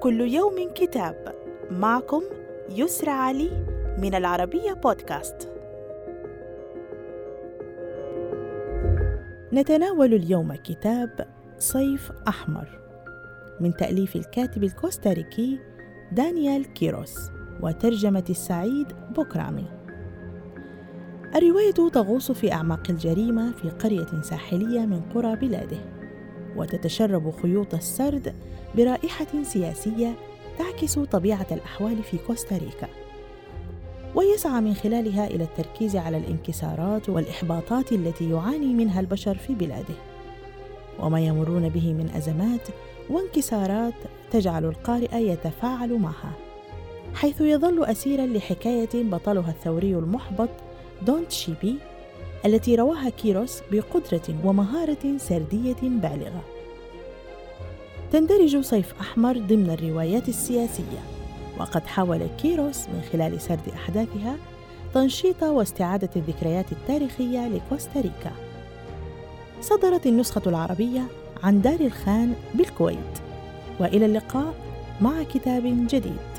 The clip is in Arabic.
كل يوم كتاب. معكم يسرى علي من العربية بودكاست. نتناول اليوم كتاب صيف أحمر من تأليف الكاتب الكوستاريكي دانيال كيروس وترجمة السعيد بوكرامي. الرواية تغوص في أعماق الجريمة في قرية ساحلية من قرى بلاده. وتتشرب خيوط السرد برائحة سياسية تعكس طبيعة الأحوال في كوستاريكا. ويسعى من خلالها إلى التركيز على الانكسارات والإحباطات التي يعاني منها البشر في بلاده. وما يمرون به من أزمات وانكسارات تجعل القارئ يتفاعل معها حيث يظل أسيرا لحكاية بطلها الثوري المحبط دونت شيبي التي رواها كيروس بقدرة ومهارة سردية بالغة. تندرج صيف أحمر ضمن الروايات السياسية وقد حاول كيروس من خلال سرد أحداثها تنشيط واستعادة الذكريات التاريخية لكوستاريكا. صدرت النسخة العربية عن دار الخان بالكويت. وإلى اللقاء مع كتاب جديد.